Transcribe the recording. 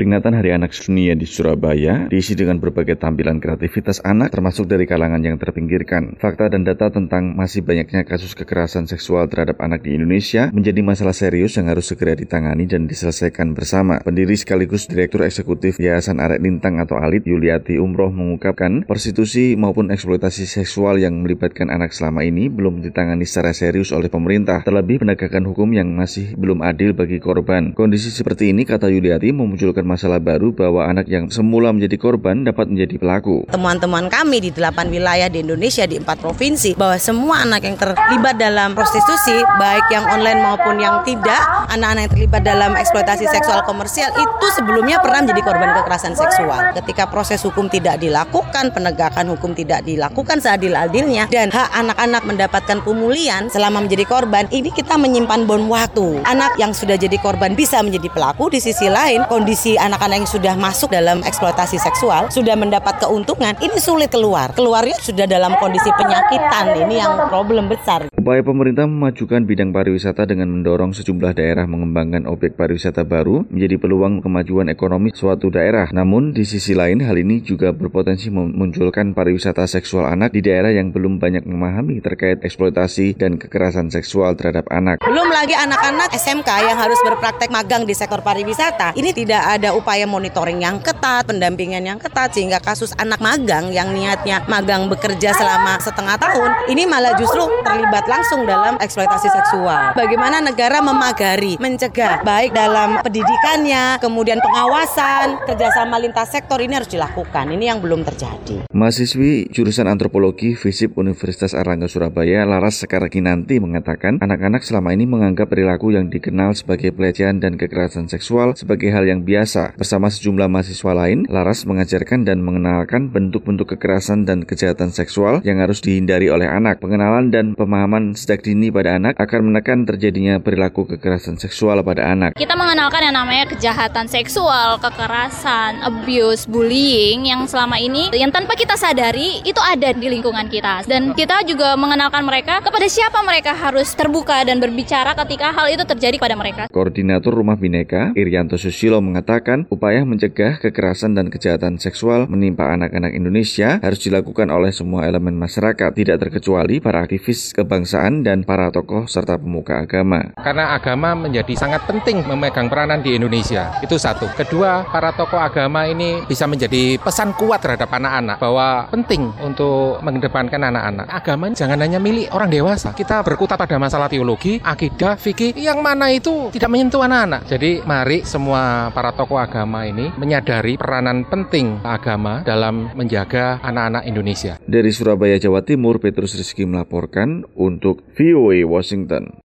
Peringatan Hari Anak Sedunia di Surabaya diisi dengan berbagai tampilan kreativitas anak termasuk dari kalangan yang terpinggirkan. Fakta dan data tentang masih banyaknya kasus kekerasan seksual terhadap anak di Indonesia menjadi masalah serius yang harus segera ditangani dan diselesaikan bersama. Pendiri sekaligus Direktur Eksekutif Yayasan Arek Lintang atau Alit Yuliati Umroh mengungkapkan prostitusi maupun eksploitasi seksual yang melibatkan anak selama ini belum ditangani secara serius oleh pemerintah. Terlebih penegakan hukum yang masih belum adil bagi korban. Kondisi seperti ini kata Yuliati memunculkan masalah baru bahwa anak yang semula menjadi korban dapat menjadi pelaku. Temuan-temuan kami di delapan wilayah di Indonesia di empat provinsi bahwa semua anak yang terlibat dalam prostitusi baik yang online maupun yang tidak, anak-anak yang terlibat dalam eksploitasi seksual komersial itu sebelumnya pernah menjadi korban kekerasan seksual. Ketika proses hukum tidak dilakukan, penegakan hukum tidak dilakukan seadil-adilnya dan hak anak-anak mendapatkan pemulihan selama menjadi korban, ini kita menyimpan bom waktu. Anak yang sudah jadi korban bisa menjadi pelaku, di sisi lain kondisi anak-anak yang sudah masuk dalam eksploitasi seksual sudah mendapat keuntungan, ini sulit keluar. Keluarnya sudah dalam kondisi penyakitan. Ini yang problem besar. Upaya pemerintah memajukan bidang pariwisata dengan mendorong sejumlah daerah mengembangkan objek pariwisata baru menjadi peluang kemajuan ekonomi suatu daerah. Namun di sisi lain hal ini juga berpotensi memunculkan pariwisata seksual anak di daerah yang belum banyak memahami terkait eksploitasi dan kekerasan seksual terhadap anak. Belum lagi anak-anak SMK yang harus berpraktek magang di sektor pariwisata. Ini tidak ada ada upaya monitoring yang ketat, pendampingan yang ketat sehingga kasus anak magang yang niatnya magang bekerja selama setengah tahun ini malah justru terlibat langsung dalam eksploitasi seksual. Bagaimana negara memagari, mencegah baik dalam pendidikannya, kemudian pengawasan, kerjasama lintas sektor ini harus dilakukan. Ini yang belum terjadi. Mahasiswi jurusan antropologi FISIP Universitas Erlangga Surabaya Laras nanti mengatakan anak-anak selama ini menganggap perilaku yang dikenal sebagai pelecehan dan kekerasan seksual sebagai hal yang biasa biasa. Bersama sejumlah mahasiswa lain, Laras mengajarkan dan mengenalkan bentuk-bentuk kekerasan dan kejahatan seksual yang harus dihindari oleh anak. Pengenalan dan pemahaman sejak dini pada anak akan menekan terjadinya perilaku kekerasan seksual pada anak. Kita mengenalkan yang namanya kejahatan seksual, kekerasan, abuse, bullying yang selama ini yang tanpa kita sadari itu ada di lingkungan kita. Dan kita juga mengenalkan mereka kepada siapa mereka harus terbuka dan berbicara ketika hal itu terjadi pada mereka. Koordinator Rumah Bineka, Irianto Susilo mengatakan mengatakan upaya mencegah kekerasan dan kejahatan seksual menimpa anak-anak Indonesia harus dilakukan oleh semua elemen masyarakat, tidak terkecuali para aktivis kebangsaan dan para tokoh serta pemuka agama. Karena agama menjadi sangat penting memegang peranan di Indonesia. Itu satu. Kedua, para tokoh agama ini bisa menjadi pesan kuat terhadap anak-anak bahwa penting untuk mengedepankan anak-anak. Agama jangan hanya milik orang dewasa. Kita berkutat pada masalah teologi, akidah, fikih yang mana itu tidak menyentuh anak-anak. Jadi mari semua para tokoh tokoh agama ini menyadari peranan penting agama dalam menjaga anak-anak Indonesia. Dari Surabaya, Jawa Timur, Petrus Rizky melaporkan untuk VOA Washington.